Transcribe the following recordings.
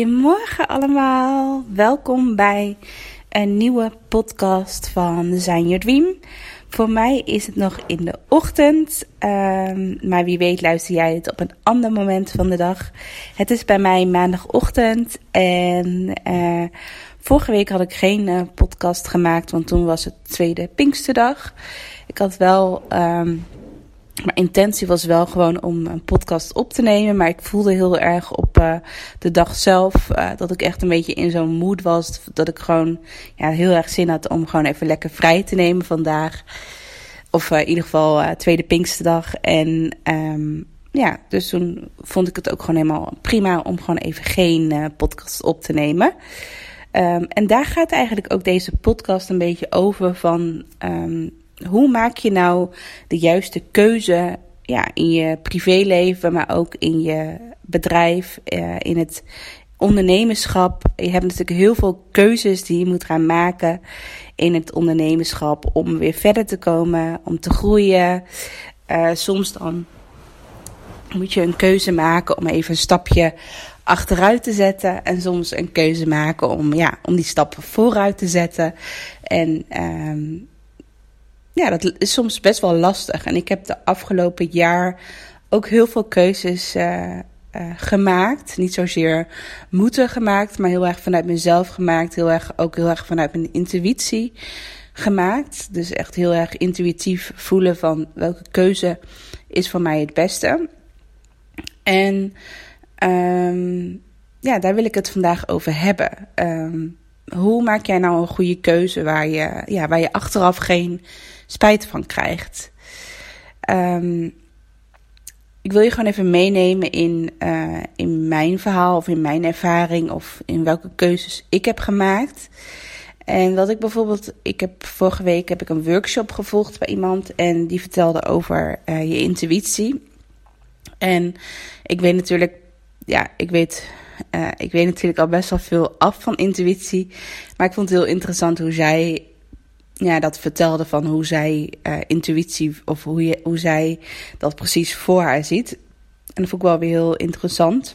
Goedemorgen allemaal. Welkom bij een nieuwe podcast van Design Your Dream. Voor mij is het nog in de ochtend, ehm, maar wie weet luister jij het op een ander moment van de dag. Het is bij mij maandagochtend en eh, vorige week had ik geen eh, podcast gemaakt, want toen was het tweede Pinksterdag. Ik had wel, ehm, mijn intentie was wel gewoon om een podcast op te nemen, maar ik voelde heel erg op eh, de dag zelf eh, dat ik echt een beetje in zo'n mood was, dat ik gewoon ja, heel erg zin had om gewoon even lekker vrij te nemen vandaag. Of eh, in ieder geval tweede Pinksterdag. En ehm, ja, dus toen vond ik het ook gewoon helemaal prima om gewoon even geen podcast op te nemen. Ehm, en daar gaat eigenlijk ook deze podcast een beetje over van ehm, hoe maak je nou de juiste keuze ja, in je privéleven, maar ook in je bedrijf, eh, in het ondernemerschap. Je hebt natuurlijk heel veel keuzes die je moet gaan maken in het ondernemerschap om weer verder te komen, om te groeien. Eh, soms dan moet je een keuze maken om even een stapje achteruit te zetten. En soms een keuze maken om, ja, om die stap vooruit te zetten. En ehm, ja, dat is soms best wel lastig. En ik heb de afgelopen jaar ook heel veel keuzes uh, uh, gemaakt. Niet zozeer moeten gemaakt, maar heel erg vanuit mezelf gemaakt. Heel erg, ook heel erg vanuit mijn intuïtie gemaakt. Dus echt heel erg intuïtief voelen van welke keuze is voor mij het beste. En um, ja, daar wil ik het vandaag over hebben. Um, hoe maak jij nou een goede keuze waar je, ja, waar je achteraf geen spijt van krijgt? Um, ik wil je gewoon even meenemen in, uh, in mijn verhaal of in mijn ervaring of in welke keuzes ik heb gemaakt. En wat ik bijvoorbeeld, ik heb vorige week heb ik een workshop gevolgd bij iemand en die vertelde over uh, je intuïtie. En ik weet natuurlijk, ja, ik weet, uh, ik weet natuurlijk al best wel veel af van intuïtie. Maar ik vond het heel interessant hoe zij ja, dat vertelde van hoe zij uh, intuïtie of hoe, je, hoe zij dat precies voor haar ziet. En dat vond ik wel weer heel interessant.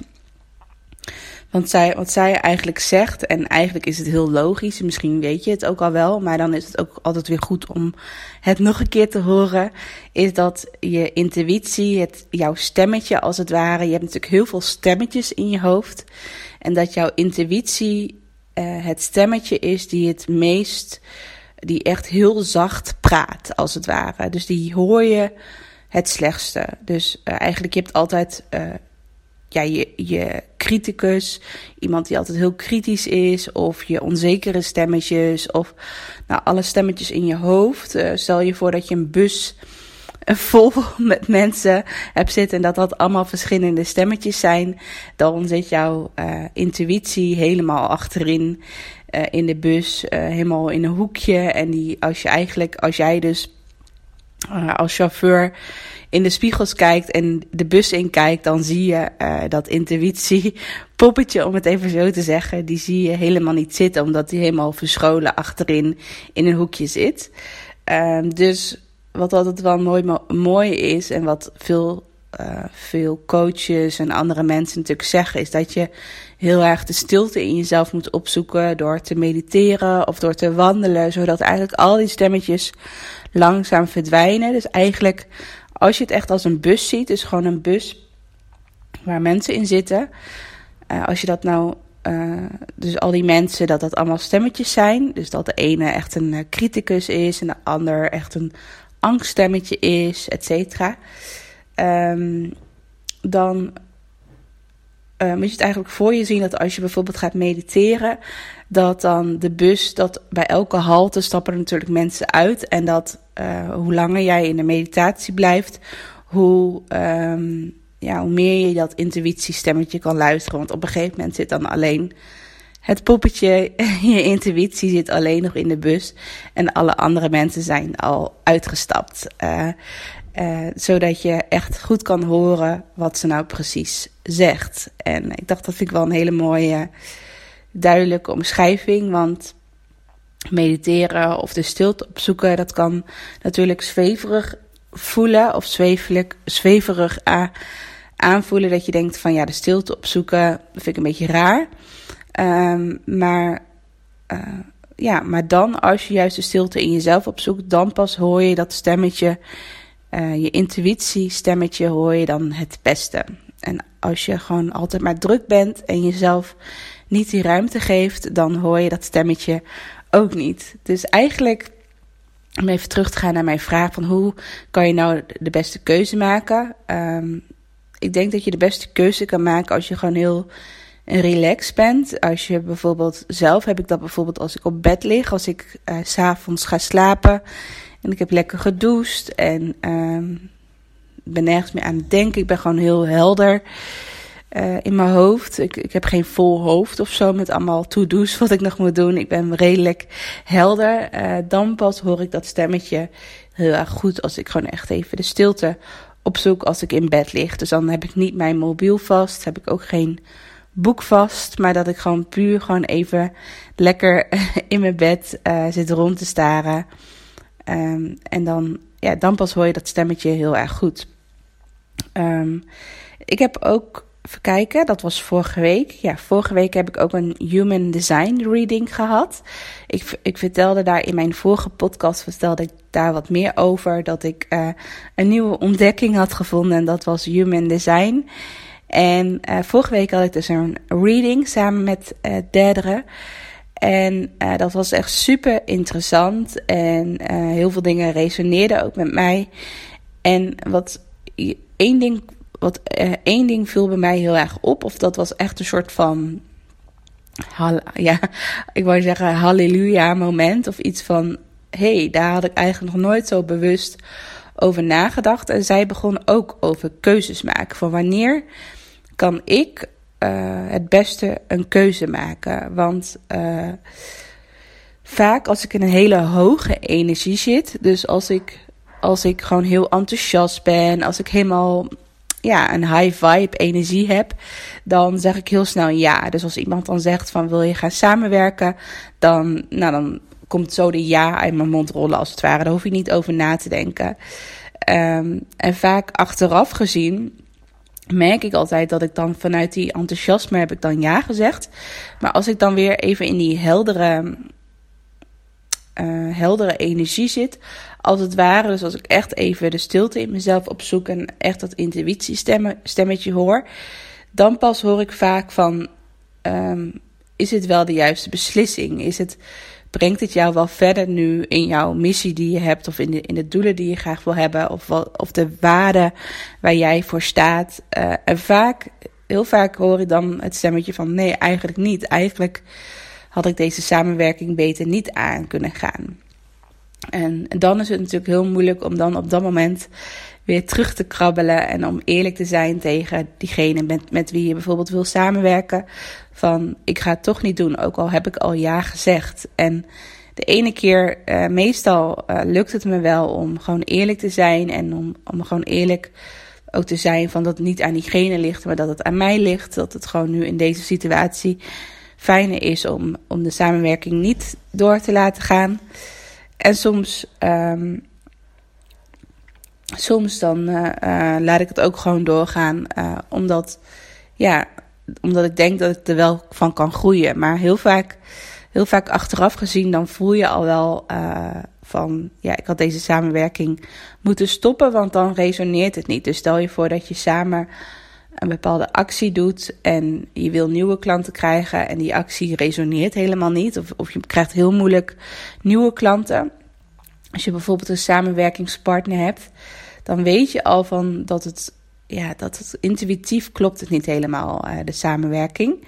Want zij, wat zij eigenlijk zegt, en eigenlijk is het heel logisch, misschien weet je het ook al wel, maar dan is het ook altijd weer goed om het nog een keer te horen, is dat je intuïtie, het, jouw stemmetje als het ware, je hebt natuurlijk heel veel stemmetjes in je hoofd, en dat jouw intuïtie uh, het stemmetje is die het meest die echt heel zacht praat, als het ware. Dus die hoor je het slechtste. Dus uh, eigenlijk, je hebt altijd uh, je, criticus, iemand die altijd heel kritisch is, of je onzekere stemmetjes, of nou, alle stemmetjes in je hoofd. Uh, stel je voor dat je een bus vol met mensen hebt zitten en dat dat allemaal verschillende stemmetjes zijn, dan zit jouw intuïtie helemaal achterin uh, in de bus, uh, helemaal in een hoekje. En die, als je eigenlijk, als jij dus als chauffeur in de spiegels kijkt en de bus in kijkt, dan zie je dat intuïtie poppetje, om het even zo te zeggen, die zie je helemaal niet zitten, omdat die helemaal verscholen achterin in een hoekje zit. Ehm, dus wat altijd wel mooi, mooi is en wat veel, uh, veel coaches en andere mensen natuurlijk zeggen, is dat je heel erg de stilte in jezelf moet opzoeken door te mediteren of door te wandelen, zodat eigenlijk al die stemmetjes langzaam verdwijnen. Dus eigenlijk, als je het echt als een bus ziet, dus gewoon een bus waar mensen in zitten, uh, als je dat nou uh, dus al die mensen, dat dat allemaal stemmetjes zijn. Dus dat de ene echt een criticus is en de ander echt een angststemmetje is, et cetera. Um, dan uh, moet je het eigenlijk voor je zien dat als je bijvoorbeeld gaat mediteren, dat dan de bus, dat bij elke halte stappen er natuurlijk mensen uit. En dat uh, hoe langer jij in de meditatie blijft, hoe, ehm, ja, hoe meer je dat intuïtiestemmetje kan luisteren. Want op een gegeven moment zit dan alleen het poppetje, je intuïtie zit alleen nog in de bus. En alle andere mensen zijn al uitgestapt. Uh, uh, zodat je echt goed kan horen wat ze nou precies zegt. En ik dacht, dat vind ik wel een hele mooie, duidelijke omschrijving. Want mediteren of de stilte opzoeken, dat kan natuurlijk zweverig voelen of zweverig, zweverig aanvoelen. Dat je denkt van ja, de stilte opzoeken vind ik een beetje raar. Um, maar, uh, ja, maar dan, als je juist de stilte in jezelf opzoekt, dan pas hoor je dat stemmetje, uh, je intuïtie stemmetje, hoor je dan het beste. En als je gewoon altijd maar druk bent en jezelf niet die ruimte geeft, dan hoor je dat stemmetje ook niet. Dus eigenlijk, om even terug te gaan naar mijn vraag van hoe kan je nou de beste keuze maken? Um, ik denk dat je de beste keuze kan maken als je gewoon heel relaxed bent. Als je bijvoorbeeld, zelf heb ik dat bijvoorbeeld als ik op bed lig, als ik uh, s'avonds ga slapen en ik heb lekker gedoucht en um, ben nergens meer aan het denken. Ik ben gewoon heel helder uh, in mijn hoofd. Ik, ik heb geen vol hoofd of zo met allemaal to-do's wat ik nog moet doen. Ik ben redelijk helder. Uh, dan pas hoor ik dat stemmetje heel erg goed als ik gewoon echt even de stilte opzoek als ik in bed lig. Dus dan heb ik niet mijn mobiel vast, heb ik ook geen boek vast, maar dat ik gewoon puur gewoon even lekker in mijn bed uh, zit rond te staren. Um, en dan, ja, dan pas hoor je dat stemmetje heel erg goed. Um, ik heb ook, even kijken, dat was vorige week. Ja, vorige week heb ik ook een Human Design reading gehad. Ik, ik vertelde daar in mijn vorige podcast, vertelde ik daar wat meer over. Dat ik uh, een nieuwe ontdekking had gevonden en dat was Human Design. En uh, vorige week had ik dus een reading samen met uh, Derdere. En uh, dat was echt super interessant. En heel veel dingen resoneerden ook met mij. En wat één ding, wat, één ding viel bij mij heel erg op. Of dat was echt een soort van. Ja, ik wou zeggen halleluja moment. Of iets van. hey, daar had ik eigenlijk nog nooit zo bewust over nagedacht. En zij begon ook over keuzes maken. Van wanneer kan ik uh, het beste een keuze maken. Want uh, vaak als ik in een hele hoge energie zit, dus als ik, als ik gewoon heel enthousiast ben, als ik helemaal ja, een high vibe energie heb, dan zeg ik heel snel ja. Dus als iemand dan zegt van wil je gaan samenwerken, dan, nou, dan komt zo de ja uit mijn mond rollen als het ware. Daar hoef je niet over na te denken. Um, en vaak achteraf gezien merk ik altijd dat ik dan vanuit die enthousiasme heb ik dan ja gezegd. Maar als ik dan weer even in die heldere, uh, heldere energie zit, als het ware, dus als ik echt even de stilte in mezelf opzoek en echt dat intuïtiestemmetje hoor, dan pas hoor ik vaak van, um, is het wel de juiste beslissing? Is het brengt het jou wel verder nu in jouw missie die je hebt, of in de, in de doelen die je graag wil hebben, of, of de waarden waar jij voor staat. Uh, en vaak, heel vaak hoor ik dan het stemmetje van nee, eigenlijk niet. Eigenlijk had ik deze samenwerking beter niet aan kunnen gaan. En dan is het natuurlijk heel moeilijk om dan op dat moment weer terug te krabbelen en om eerlijk te zijn tegen diegene met, met wie je bijvoorbeeld wil samenwerken. Van ik ga het toch niet doen, ook al heb ik al ja gezegd. En de ene keer, uh, meestal uh, lukt het me wel om gewoon eerlijk te zijn en om, om gewoon eerlijk ook te zijn van dat het niet aan diegene ligt, maar dat het aan mij ligt. Dat het gewoon nu in deze situatie fijner is om, om de samenwerking niet door te laten gaan. En soms um, soms dan uh, uh, laat ik het ook gewoon doorgaan. Uh, omdat, ja, omdat ik denk dat ik er wel van kan groeien. Maar heel vaak, heel vaak achteraf gezien, dan voel je al wel van, ja, ik had deze samenwerking moeten stoppen, want dan resoneert het niet. Dus stel je voor dat je samen een bepaalde actie doet en je wil nieuwe klanten krijgen en die actie resoneert helemaal niet. Of, of je krijgt heel moeilijk nieuwe klanten. Als je bijvoorbeeld een samenwerkingspartner hebt, dan weet je al van dat het, ja, dat het intuïtief klopt het niet helemaal, uh, de samenwerking.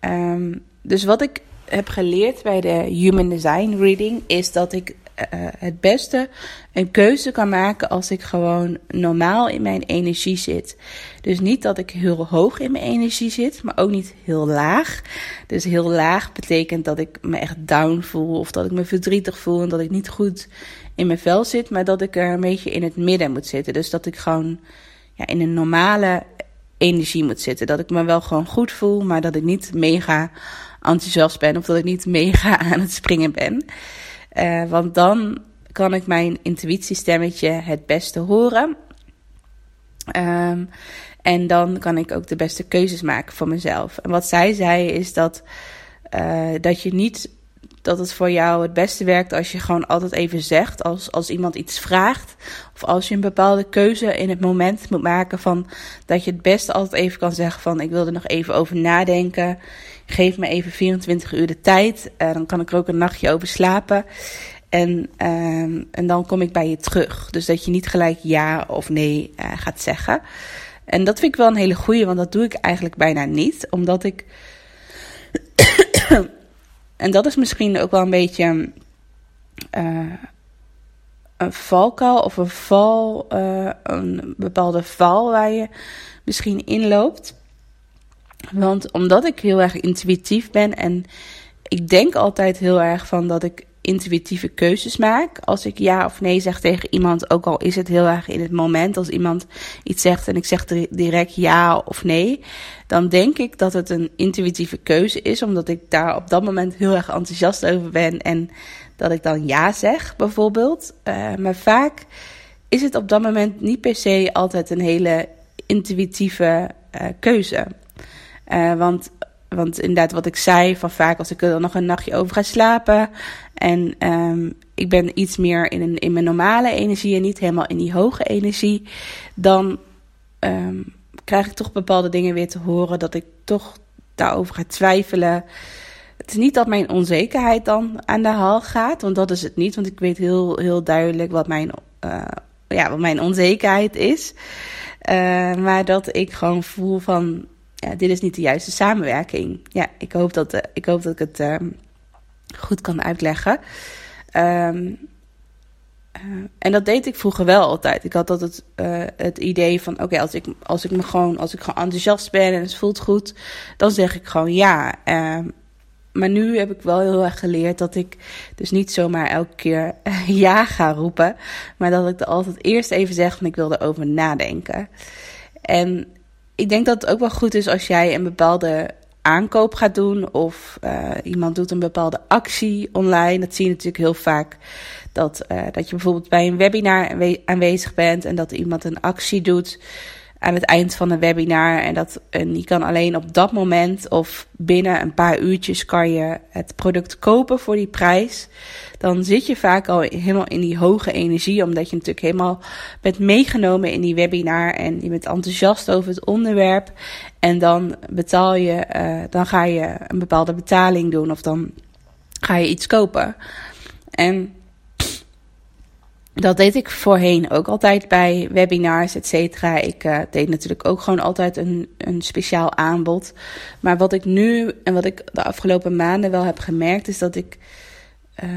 Um, dus wat ik heb geleerd bij de Human Design Reading is dat ik eh, het beste een keuze kan maken als ik gewoon normaal in mijn energie zit. Dus niet dat ik heel hoog in mijn energie zit, maar ook niet heel laag. Dus heel laag betekent dat ik me echt down voel of dat ik me verdrietig voel en dat ik niet goed in mijn vel zit, maar dat ik er een beetje in het midden moet zitten. Dus dat ik gewoon ja, in een normale energie moet zitten. Dat ik me wel gewoon goed voel, maar dat ik niet mega enthousiast ben of dat ik niet mega aan het springen ben. Uh, want dan kan ik mijn intuïtiestemmetje het beste horen. Um, en dan kan ik ook de beste keuzes maken voor mezelf. En wat zij zei is dat, uh, dat je niet dat het voor jou het beste werkt als je gewoon altijd even zegt, als, als iemand iets vraagt, of als je een bepaalde keuze in het moment moet maken van dat je het beste altijd even kan zeggen van ik wil er nog even over nadenken, geef me even 24 uur de tijd, uh, dan kan ik er ook een nachtje over slapen. En, uh, en dan kom ik bij je terug. Dus dat je niet gelijk ja of nee uh, gaat zeggen. En dat vind ik wel een hele goeie, want dat doe ik eigenlijk bijna niet. Omdat ik en dat is misschien ook wel een beetje uh, een valkuil of een val, uh, een bepaalde val waar je misschien inloopt. Want omdat ik heel erg intuïtief ben en ik denk altijd heel erg van dat ik intuïtieve keuzes maak. Als ik ja of nee zeg tegen iemand, ook al is het heel erg in het moment, als iemand iets zegt en ik zeg direct ja of nee, dan denk ik dat het een intuïtieve keuze is, omdat ik daar op dat moment heel erg enthousiast over ben en dat ik dan ja zeg, bijvoorbeeld. Uh, maar vaak is het op dat moment niet per se altijd een hele intuïtieve uh, keuze. Uh, want want inderdaad, wat ik zei, van vaak als ik er dan nog een nachtje over ga slapen. En um, ik ben iets meer in, in mijn normale energie en niet helemaal in die hoge energie. Dan um, krijg ik toch bepaalde dingen weer te horen dat ik toch daarover ga twijfelen. Het is niet dat mijn onzekerheid dan aan de haal gaat, want dat is het niet. Want ik weet heel, heel duidelijk wat mijn, uh, ja, wat mijn onzekerheid is. Uh, maar dat ik gewoon voel van ja, dit is niet de juiste samenwerking. Ja, ik hoop dat, uh, ik hoop dat ik het uh, goed kan uitleggen. Um, uh, en dat deed ik vroeger wel altijd. Ik had altijd het idee van: oké, als, ik, als ik me gewoon, als ik gewoon enthousiast ben en het voelt goed, dan zeg ik gewoon ja. Ehm, maar nu heb ik wel heel erg geleerd dat ik dus niet zomaar elke keer ja ga roepen. Maar dat ik er altijd eerst even zeg van ik wil erover nadenken. En ik denk dat het ook wel goed is als jij een bepaalde aankoop gaat doen of uh, iemand doet een bepaalde actie online. Dat zie je natuurlijk heel vaak. Dat, uh, dat je bijvoorbeeld bij een webinar aanwezig bent en dat iemand een actie doet aan het eind van een webinar. En, dat, en je kan alleen op dat moment of binnen een paar uurtjes kan je het product kopen voor die prijs. Dan zit je vaak al helemaal in die hoge energie, omdat je natuurlijk helemaal bent meegenomen in die webinar en je bent enthousiast over het onderwerp. En dan betaal je, uh, dan ga je een bepaalde betaling doen of dan ga je iets kopen. En dat deed ik voorheen ook altijd bij webinars, et cetera. Ik uh, deed natuurlijk ook gewoon altijd een, een speciaal aanbod. Maar wat ik nu en wat ik de afgelopen maanden wel heb gemerkt, is dat ik. Uh,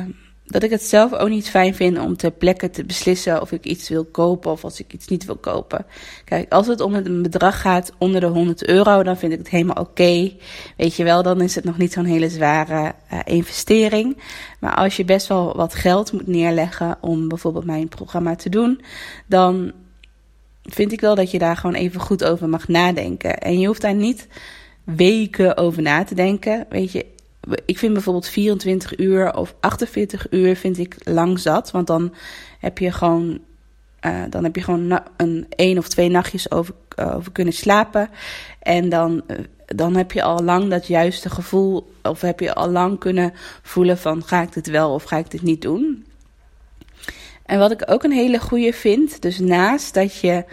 dat ik het zelf ook niet fijn vind om ter plekke te beslissen of ik iets wil kopen of als ik iets niet wil kopen. Kijk, als het om een bedrag gaat onder de 100 euro, dan vind ik het helemaal oké. Weet je wel, dan is het nog niet zo'n hele zware uh, investering. Maar als je best wel wat geld moet neerleggen om bijvoorbeeld mijn programma te doen, dan vind ik wel dat je daar gewoon even goed over mag nadenken. En je hoeft daar niet weken over na te denken. Weet je, ik vind bijvoorbeeld 24 uur of 48 uur vind ik lang zat. Want dan heb je gewoon, uh, dan heb je gewoon een één of twee nachtjes over, over kunnen slapen. En dan, uh, dan heb je al lang dat juiste gevoel, of heb je al lang kunnen voelen van ga ik dit wel of ga ik dit niet doen. En wat ik ook een hele goede vind, dus naast dat je.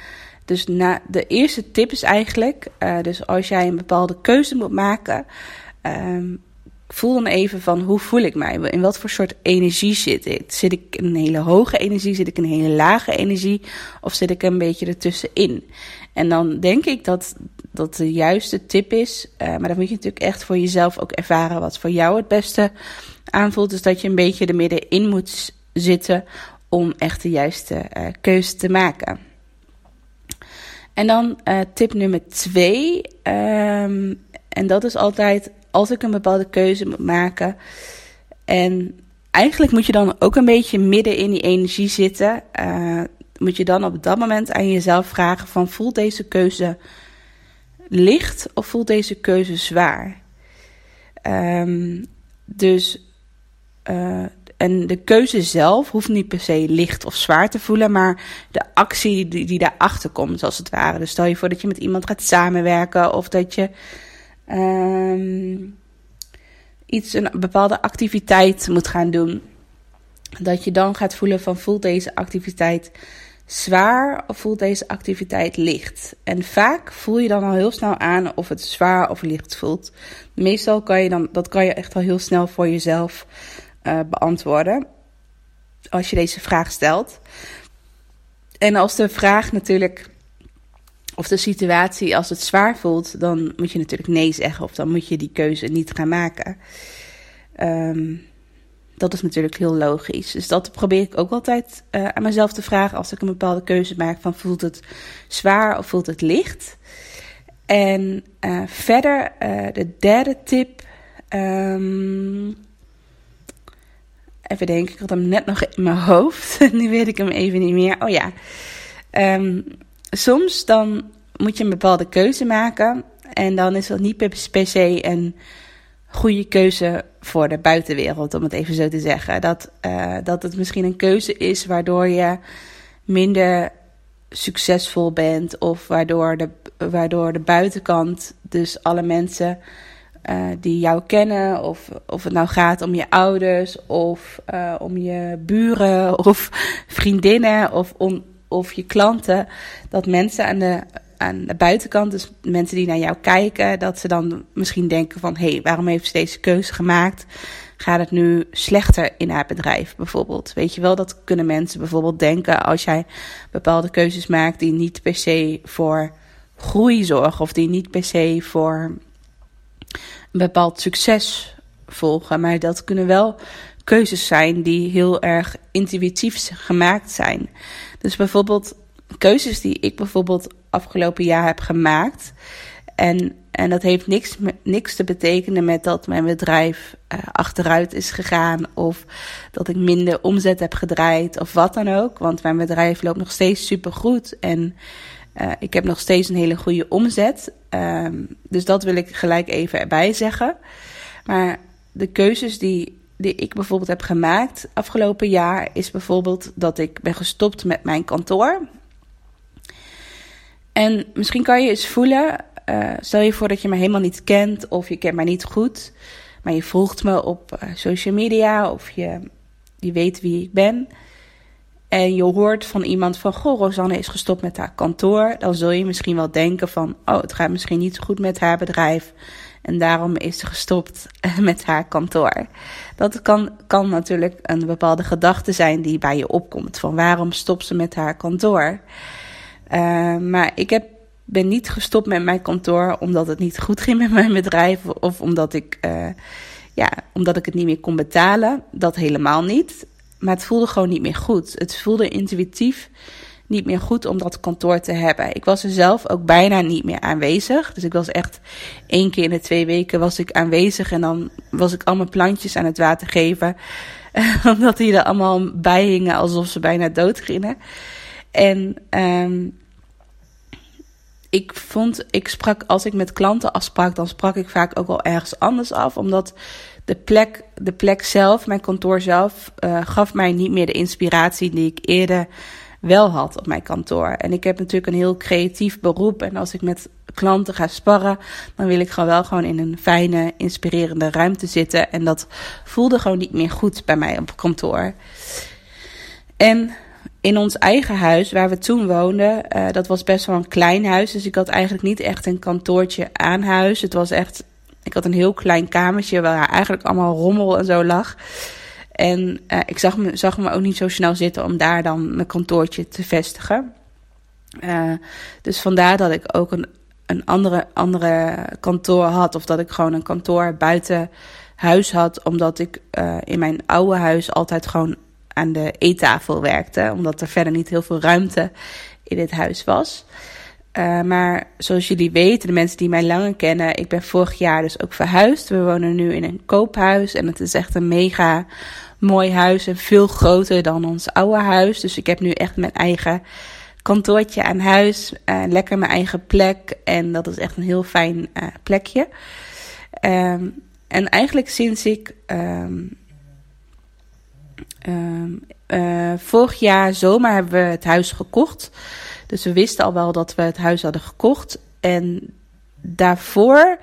Dus na, de eerste tip is eigenlijk, dus als jij een bepaalde keuze moet maken, um, voel dan even van hoe voel ik mij? In wat voor soort energie zit ik? Zit ik in een hele hoge energie? Zit ik in een hele lage energie? Of zit ik een beetje ertussenin? En dan denk ik dat dat de juiste tip is. Uh, maar dan moet je natuurlijk echt voor jezelf ook ervaren wat voor jou het beste aanvoelt. Dus dat je een beetje er middenin moet zitten om echt de juiste eh, keuze te maken. En dan eh, tip nummer twee. ehm, en dat is altijd als ik een bepaalde keuze moet maken. En eigenlijk moet je dan ook een beetje midden in die energie zitten. eh, moet je dan op dat moment aan jezelf vragen van voelt deze keuze licht of voelt deze keuze zwaar? Ehm, dus eh, en de keuze zelf hoeft niet per se licht of zwaar te voelen, maar de actie die, die daarachter komt, als het ware. Dus stel je voor dat je met iemand gaat samenwerken of dat je ehm, iets, een bepaalde activiteit moet gaan doen. Dat je dan gaat voelen van voelt deze activiteit zwaar of voelt deze activiteit licht? En vaak voel je dan al heel snel aan of het zwaar of licht voelt. Meestal kan je dan, dat kan je echt al heel snel voor jezelf eh, beantwoorden. Als je deze vraag stelt. En als de vraag natuurlijk, of de situatie, als het zwaar voelt, dan moet je natuurlijk nee zeggen. Of dan moet je die keuze niet gaan maken. Ehm, dat is natuurlijk heel logisch. Dus dat probeer ik ook altijd eh, aan mezelf te vragen als ik een bepaalde keuze maak: van voelt het zwaar of voelt het licht? En eh, verder, eh, de derde tip. ehm, even denken, ik had hem net nog in mijn hoofd. nu weet ik hem even niet meer. Oh ja. Ehm, soms dan moet je een bepaalde keuze maken. En dan is dat niet per, se een goede keuze voor de buitenwereld, om het even zo te zeggen. Dat, eh, dat het misschien een keuze is waardoor je minder succesvol bent. Of waardoor de, waardoor de buitenkant, dus alle mensen eh, die jou kennen, of, of het nou gaat om je ouders, of eh, om je buren, of vriendinnen, of, om, of je klanten, dat mensen aan de, aan de buitenkant, dus mensen die naar jou kijken, dat ze dan misschien denken van, hé, hey, waarom heeft ze deze keuze gemaakt? Gaat het nu slechter in haar bedrijf bijvoorbeeld? Weet je wel, dat kunnen mensen bijvoorbeeld denken als jij bepaalde keuzes maakt die niet per se voor groei zorgen of die niet per se voor een bepaald succes volgen. Maar dat kunnen wel keuzes zijn die heel erg intuïtief gemaakt zijn. Dus bijvoorbeeld keuzes die ik bijvoorbeeld afgelopen jaar heb gemaakt. En, en dat heeft niks, niks te betekenen met dat mijn bedrijf uh, achteruit is gegaan. Of dat ik minder omzet heb gedraaid. Of wat dan ook. Want mijn bedrijf loopt nog steeds super goed. En uh, ik heb nog steeds een hele goede omzet. Um, dus dat wil ik gelijk even erbij zeggen. Maar de keuzes die, die ik bijvoorbeeld heb gemaakt afgelopen jaar is bijvoorbeeld dat ik ben gestopt met mijn kantoor. En misschien kan je eens voelen, uh, stel je voor dat je me helemaal niet kent of je kent mij niet goed, maar je volgt me op uh, social media of je, je weet wie ik ben. En je hoort van iemand van, goh, Rosanne is gestopt met haar kantoor. Dan zul je misschien wel denken van, oh, het gaat misschien niet zo goed met haar bedrijf. En daarom is ze gestopt met haar kantoor. Dat kan, kan natuurlijk een bepaalde gedachte zijn die bij je opkomt. Van waarom stopt ze met haar kantoor? Uh, maar ik heb, ben niet gestopt met mijn kantoor omdat het niet goed ging met mijn bedrijf. Of omdat ik, uh, ja, omdat ik het niet meer kon betalen. Dat helemaal niet. Maar het voelde gewoon niet meer goed. Het voelde intuïtief niet meer goed om dat kantoor te hebben. Ik was er zelf ook bijna niet meer aanwezig. Dus ik was echt één keer in de twee weken was ik aanwezig. En dan was ik al mijn plantjes aan het water geven. Omdat die er allemaal bij hingen alsof ze bijna dood gingen. En um, ik vond, ik sprak, als ik met klanten afsprak, dan sprak ik vaak ook wel ergens anders af. Omdat de plek, de plek zelf, mijn kantoor zelf, uh, gaf mij niet meer de inspiratie die ik eerder wel had op mijn kantoor. En ik heb natuurlijk een heel creatief beroep. En als ik met klanten ga sparren, dan wil ik gewoon wel gewoon in een fijne, inspirerende ruimte zitten. En dat voelde gewoon niet meer goed bij mij op kantoor. En in ons eigen huis, waar we toen woonden, uh, dat was best wel een klein huis. Dus ik had eigenlijk niet echt een kantoortje aan huis. Het was echt, ik had een heel klein kamertje waar eigenlijk allemaal rommel en zo lag. En uh, ik zag me, zag me ook niet zo snel zitten om daar dan mijn kantoortje te vestigen. Uh, dus vandaar dat ik ook een, een andere, andere kantoor had. Of dat ik gewoon een kantoor buiten huis had. Omdat ik uh, in mijn oude huis altijd gewoon aan de eettafel werkte, omdat er verder niet heel veel ruimte in het huis was. Maar zoals jullie weten, de mensen die mij langer kennen, ik ben vorig jaar dus ook verhuisd. We wonen nu in een koophuis en het is echt een mega mooi huis en veel groter dan ons oude huis. Dus ik heb nu echt mijn eigen kantoortje aan huis, uh, lekker mijn eigen plek en dat is echt een heel fijn uh, plekje. Um, en eigenlijk sinds ik um, um, vorig jaar zomer hebben we het huis gekocht. Dus we wisten al wel dat we het huis hadden gekocht. En daarvoor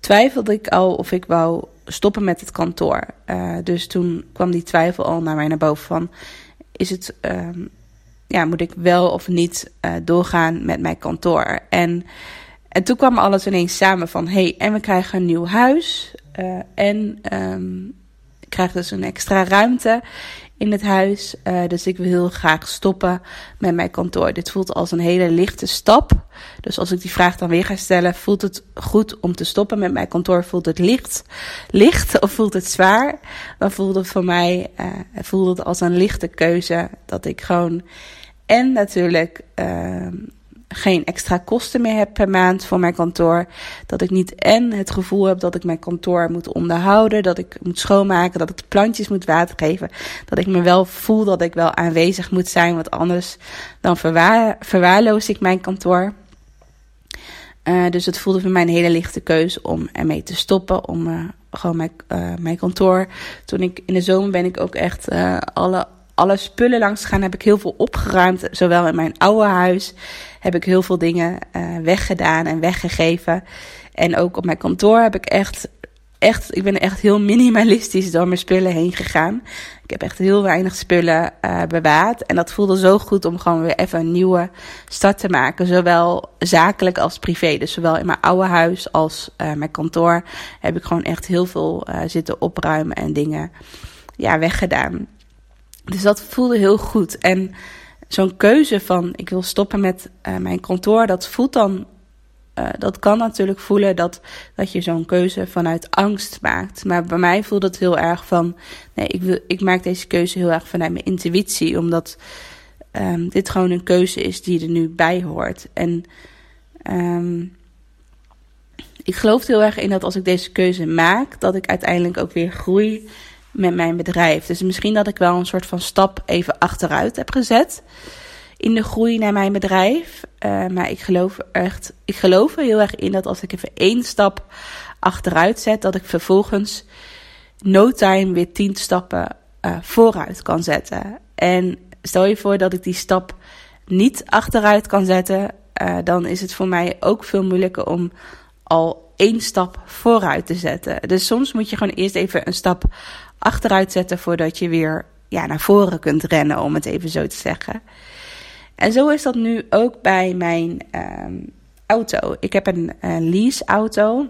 twijfelde ik al of ik wou stoppen met het kantoor. Uh, dus toen kwam die twijfel al naar mij naar boven van... is het, um, ja, moet ik wel of niet uh, doorgaan met mijn kantoor? En, en toen kwam alles ineens samen van... hey, en we krijgen een nieuw huis. Uh, en um, ik krijg dus een extra ruimte in het huis. Uh, dus ik wil heel graag stoppen met mijn kantoor. Dit voelt als een hele lichte stap. Dus als ik die vraag dan weer ga stellen, voelt het goed om te stoppen met mijn kantoor? Voelt het licht, licht of voelt het zwaar? Dan voelt het voor mij uh, voelt het als een lichte keuze. Dat ik gewoon en natuurlijk uh, geen extra kosten meer heb per maand voor mijn kantoor. Dat ik niet en het gevoel heb dat ik mijn kantoor moet onderhouden. Dat ik moet schoonmaken. Dat ik plantjes moet water geven. Dat ik me wel voel dat ik wel aanwezig moet zijn. Want anders dan verwaar, verwaarloos ik mijn kantoor. Uh, dus het voelde voor mij een hele lichte keuze om ermee te stoppen. Om uh, gewoon mijn, uh, mijn kantoor. Toen ik in de zomer ben ik ook echt alle alle spullen langs gaan, heb ik heel veel opgeruimd. Zowel in mijn oude huis heb ik heel veel dingen uh, weggedaan en weggegeven. En ook op mijn kantoor heb ik echt, echt, ik ben echt heel minimalistisch door mijn spullen heen gegaan. Ik heb echt heel weinig spullen uh, bewaard. En dat voelde zo goed om gewoon weer even een nieuwe start te maken. Zowel zakelijk als privé. Dus zowel in mijn oude huis als uh, mijn kantoor heb ik gewoon echt heel veel zitten opruimen en dingen ja, weggedaan. Dus dat voelde heel goed. En zo'n keuze van ik wil stoppen met uh, mijn kantoor, dat voelt dan. Uh, dat kan natuurlijk voelen dat, dat je zo'n keuze vanuit angst maakt. Maar bij mij voelt het heel erg van. Nee, ik, wil, ik maak deze keuze heel erg vanuit mijn intuïtie. Omdat um, dit gewoon een keuze is die er nu bij hoort. En um, ik geloof heel erg in dat als ik deze keuze maak, dat ik uiteindelijk ook weer groei met mijn bedrijf. Dus misschien dat ik wel een soort van stap even achteruit heb gezet in de groei naar mijn bedrijf. Uh, maar ik geloof echt, ik geloof er heel erg in dat als ik even één stap achteruit zet, dat ik vervolgens no time weer tien stappen uh, vooruit kan zetten. En stel je voor dat ik die stap niet achteruit kan zetten, uh, dan is het voor mij ook veel moeilijker om al één stap vooruit te zetten. Dus soms moet je gewoon eerst even een stap achteruit zetten voordat je weer ja, naar voren kunt rennen, om het even zo te zeggen. En zo is dat nu ook bij mijn um, auto. Ik heb een, een leaseauto,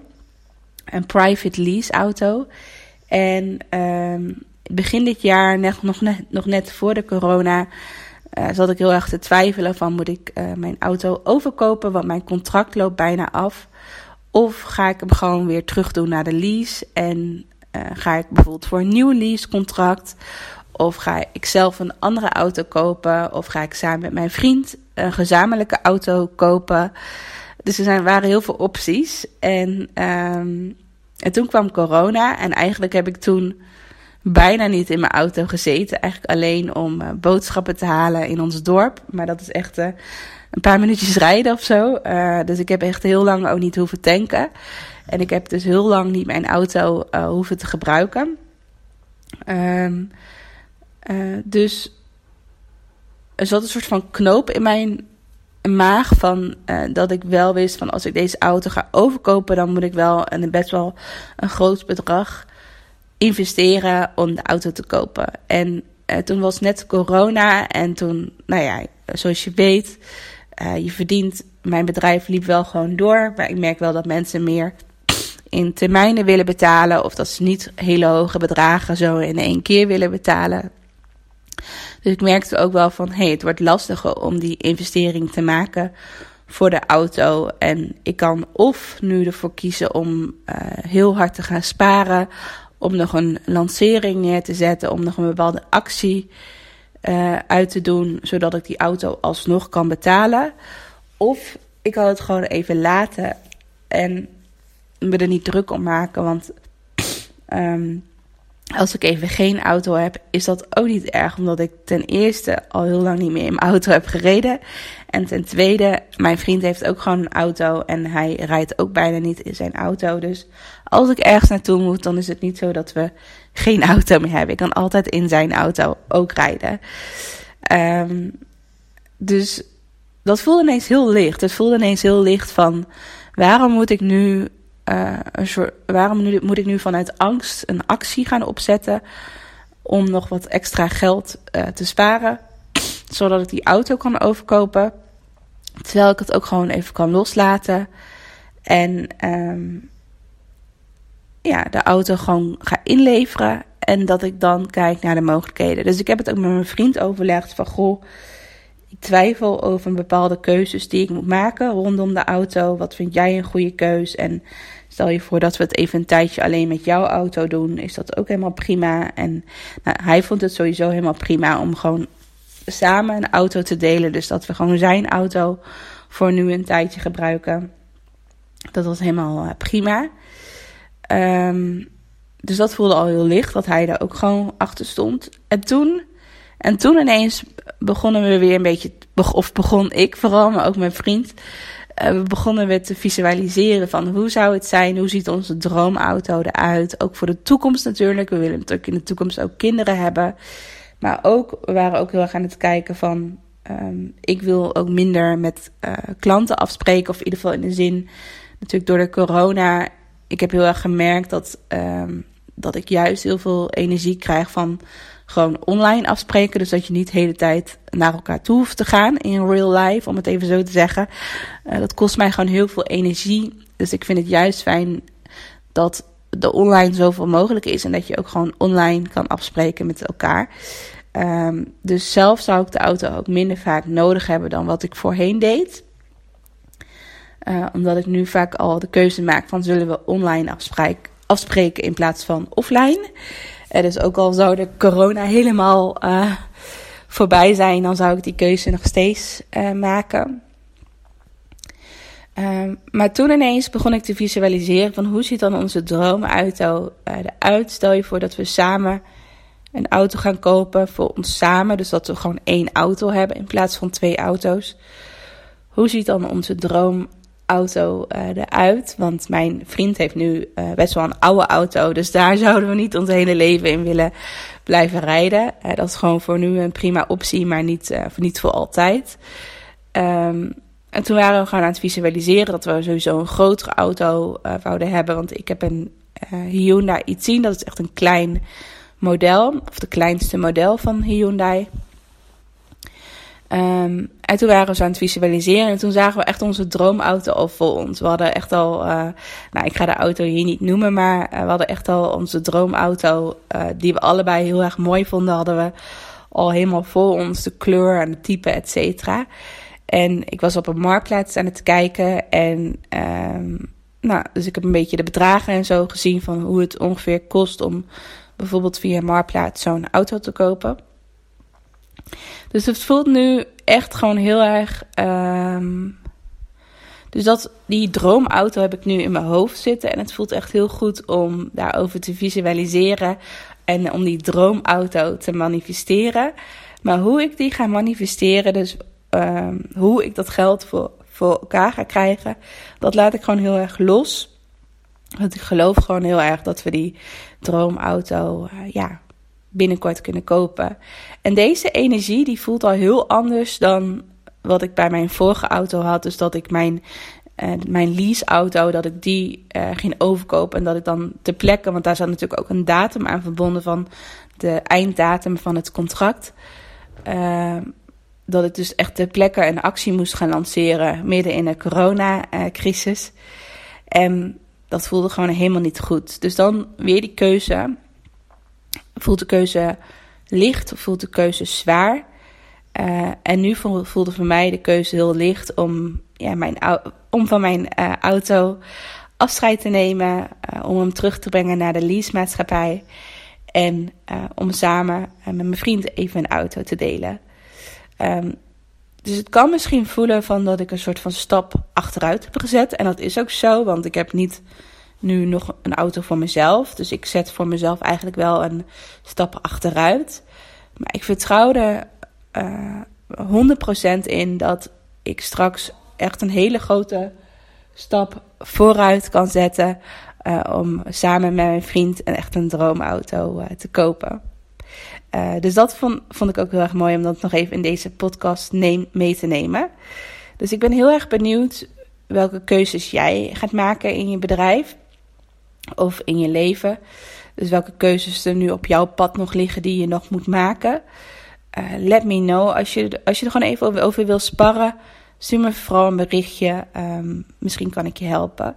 een private leaseauto. En um, begin dit jaar, net, nog net voor de corona, uh, zat ik heel erg te twijfelen van moet ik uh, mijn auto overkopen, want mijn contract loopt bijna af. Of ga ik hem gewoon weer terug doen naar de lease en uh, ga ik bijvoorbeeld voor een nieuw leasecontract? Of ga ik zelf een andere auto kopen? Of ga ik samen met mijn vriend een gezamenlijke auto kopen? Dus er zijn, waren heel veel opties. En, um, en toen kwam corona. En eigenlijk heb ik toen bijna niet in mijn auto gezeten. Eigenlijk alleen om uh, boodschappen te halen in ons dorp. Maar dat is echt uh, een paar minuutjes rijden of zo. Dus ik heb echt heel lang ook niet hoeven tanken. En ik heb dus heel lang niet mijn auto uh, hoeven te gebruiken. Um, uh, dus er zat een soort van knoop in mijn maag van uh, dat ik wel wist van als ik deze auto ga overkopen, dan moet ik wel een best wel een groot bedrag investeren om de auto te kopen. En toen was net corona en toen, nou ja, zoals je weet, je verdient, mijn bedrijf liep wel gewoon door, maar ik merk wel dat mensen meer in termijnen willen betalen. Of dat ze niet hele hoge bedragen zo in één keer willen betalen. Dus ik merkte ook wel van, hey, het wordt lastiger om die investering te maken voor de auto. En ik kan of nu ervoor kiezen om uh, heel hard te gaan sparen, om nog een lancering neer te zetten, om nog een bepaalde actie eh, uit te doen, zodat ik die auto alsnog kan betalen. Of ik kan het gewoon even laten en me er niet druk om maken. Want ehm, als ik even geen auto heb, is dat ook niet erg. Omdat ik ten eerste al heel lang niet meer in mijn auto heb gereden. En ten tweede, mijn vriend heeft ook gewoon een auto. En hij rijdt ook bijna niet in zijn auto. Dus als ik ergens naartoe moet, dan is het niet zo dat we geen auto meer hebben. Ik kan altijd in zijn auto ook rijden. Ehm, dus dat voelde ineens heel licht. Het voelde ineens heel licht van waarom moet ik nu soort, waarom nu, moet ik nu vanuit angst een actie gaan opzetten om nog wat extra geld uh, te sparen, zodat ik die auto kan overkopen, terwijl ik het ook gewoon even kan loslaten en um, ja, de auto gewoon ga inleveren en dat ik dan kijk naar de mogelijkheden. Dus ik heb het ook met mijn vriend overlegd van goh ik twijfel over bepaalde keuzes die ik moet maken rondom de auto. Wat vind jij een goede keus? En stel je voor dat we het even een tijdje alleen met jouw auto doen, is dat ook helemaal prima. En nou, hij vond het sowieso helemaal prima om gewoon samen een auto te delen. Dus dat we gewoon zijn auto voor nu een tijdje gebruiken. Dat was helemaal uh, prima. Um, dus dat voelde al heel licht, dat hij daar ook gewoon achter stond. En toen en toen ineens begonnen we weer een beetje, of begon ik vooral, maar ook mijn vriend. Uh, we begonnen weer te visualiseren van hoe zou het zijn, hoe ziet onze droomauto eruit. Ook voor de toekomst natuurlijk. We willen natuurlijk in de toekomst ook kinderen hebben. Maar ook, we waren ook heel erg aan het kijken van, um, ik wil ook minder met uh, klanten afspreken. Of in ieder geval in de zin, natuurlijk door de corona. Ik heb heel erg gemerkt dat, um, dat ik juist heel veel energie krijg van gewoon online afspreken. Dus dat je niet de hele tijd naar elkaar toe hoeft te gaan in real life, om het even zo te zeggen. Uh, dat kost mij gewoon heel veel energie. Dus ik vind het juist fijn dat de online zoveel mogelijk is en dat je ook gewoon online kan afspreken met elkaar. Um, dus zelf zou ik de auto ook minder vaak nodig hebben dan wat ik voorheen deed. Uh, omdat ik nu vaak al de keuze maak van zullen we online afspreken, afspreken in plaats van offline. Dus ook al zou de corona helemaal uh, voorbij zijn, dan zou ik die keuze nog steeds uh, maken. Um, maar toen ineens begon ik te visualiseren van hoe ziet dan onze droomauto eruit. Stel je voor dat we samen een auto gaan kopen voor ons samen. Dus dat we gewoon één auto hebben in plaats van twee auto's. Hoe ziet dan onze droom auto uh, eruit. Want mijn vriend heeft nu uh, best wel een oude auto. Dus daar zouden we niet ons hele leven in willen blijven rijden. Uh, dat is gewoon voor nu een prima optie, maar niet, voor, niet voor altijd. Um, en toen waren we gewoon aan het visualiseren dat we sowieso een grotere auto wouden hebben. Want ik heb een Hyundai i10. Dat is echt een klein model. Of de kleinste model van Hyundai. Um, en toen waren we aan het visualiseren. En toen zagen we echt onze droomauto al voor ons. We hadden echt al, uh, nou ik ga de auto hier niet noemen, maar uh, we hadden echt al onze droomauto, uh, die we allebei heel erg mooi vonden, hadden we al helemaal voor ons. De kleur en de type, et cetera. En ik was op een marktplaats aan het kijken. En um, nou, dus ik heb een beetje de bedragen en zo gezien van hoe het ongeveer kost om bijvoorbeeld via marktplaats zo'n auto te kopen. Dus het voelt nu echt gewoon heel erg. Um, dus dat, die droomauto heb ik nu in mijn hoofd zitten. En het voelt echt heel goed om daarover te visualiseren. En om die droomauto te manifesteren. Maar hoe ik die ga manifesteren, dus um, hoe ik dat geld voor, voor elkaar ga krijgen, dat laat ik gewoon heel erg los. Want ik geloof gewoon heel erg dat we die droomauto, uh, ja, binnenkort kunnen kopen. En deze energie die voelt al heel anders dan wat ik bij mijn vorige auto had. Dus dat ik mijn, uh, mijn leaseauto, dat ik die uh, ging overkopen. En dat ik dan te plekken, want daar zat natuurlijk ook een datum aan verbonden van de einddatum van het contract. Uh, dat ik dus echt de plekken een actie moest gaan lanceren midden in de coronacrisis. En dat voelde gewoon helemaal niet goed. Dus dan weer die keuze voelt de keuze licht voelt de keuze zwaar? Uh, en nu voelde voor mij de keuze heel licht om, ja, mijn, om van mijn uh, auto afscheid te nemen. Uh, om hem terug te brengen naar de leasemaatschappij. En eh, om samen eh, met mijn vriend even een auto te delen. Ehm, dus het kan misschien voelen van dat ik een soort van stap achteruit heb gezet. En dat is ook zo, want ik heb niet nu nog een auto voor mezelf. Dus ik zet voor mezelf eigenlijk wel een stap achteruit. Maar ik vertrouw er eh 100% in dat ik straks echt een hele grote stap vooruit kan zetten. eh, om samen met mijn vriend een echt een droomauto eh, te kopen. Eh, dus dat vond, ik ook heel erg mooi om dat nog even in deze podcast mee te nemen. Dus ik ben heel erg benieuwd welke keuzes jij gaat maken in je bedrijf of in je leven. Dus welke keuzes er nu op jouw pad nog liggen die je nog moet maken. Eh, let me know. Als je, als je er gewoon even over, wil sparren, stuur me vooral een berichtje. Ehm, misschien kan ik je helpen.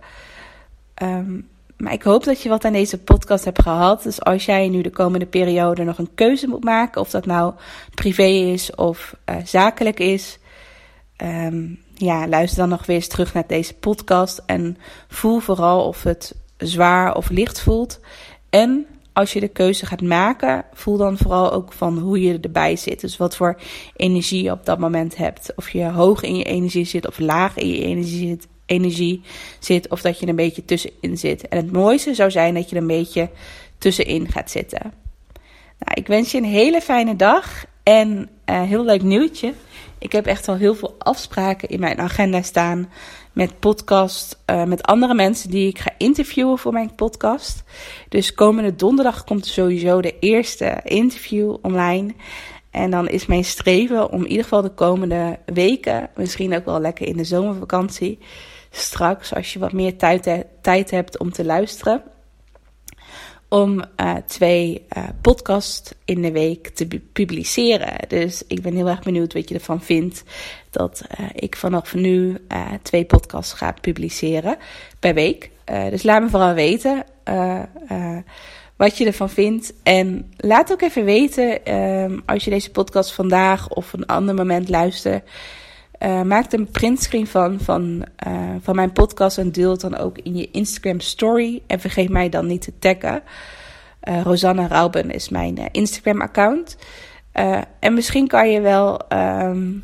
Ehm, maar ik hoop dat je wat aan deze podcast hebt gehad. Dus als jij nu de komende periode nog een keuze moet maken, of dat nou privé is of eh, zakelijk is, ehm, ja, luister dan nog weer eens terug naar deze podcast en voel vooral of het zwaar of licht voelt. En als je de keuze gaat maken, voel dan vooral ook van hoe je erbij zit. Dus wat voor energie je op dat moment hebt. Of je hoog in je energie zit of laag in je energie zit energie zit of dat je er een beetje tussenin zit. En het mooiste zou zijn dat je er een beetje tussenin gaat zitten. Nou, ik wens je een hele fijne dag en uh, heel leuk nieuwtje. Ik heb echt al heel veel afspraken in mijn agenda staan met podcast, uh, met andere mensen die ik ga interviewen voor mijn podcast. Dus komende donderdag komt sowieso de eerste interview online. En dan is mijn streven om in ieder geval de komende weken, misschien ook wel lekker in de zomervakantie, straks als je wat meer tijd, tijd hebt om te luisteren, om uh, twee uh, podcasts in de week te publiceren. Dus ik ben heel erg benieuwd wat je ervan vindt dat uh, ik vanaf nu twee podcasts ga publiceren per week. dus laat me vooral weten wat je ervan vindt. En laat ook even weten um, als je deze podcast vandaag of een ander moment luistert. Uh, maak een printscreen van, van, uh, van mijn podcast en deel het dan ook in je Instagram story. En vergeet mij dan niet te taggen. Uh, Rosanna Rauben is mijn Instagram account. en misschien kan je wel, um,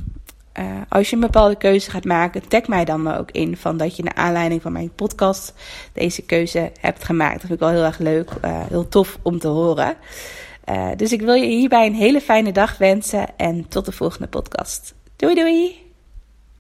als je een bepaalde keuze gaat maken, tag mij dan ook in van dat je naar aanleiding van mijn podcast deze keuze hebt gemaakt. Dat vind ik wel heel erg leuk, heel tof om te horen. dus ik wil je hierbij een hele fijne dag wensen en tot de volgende podcast. Doei doei!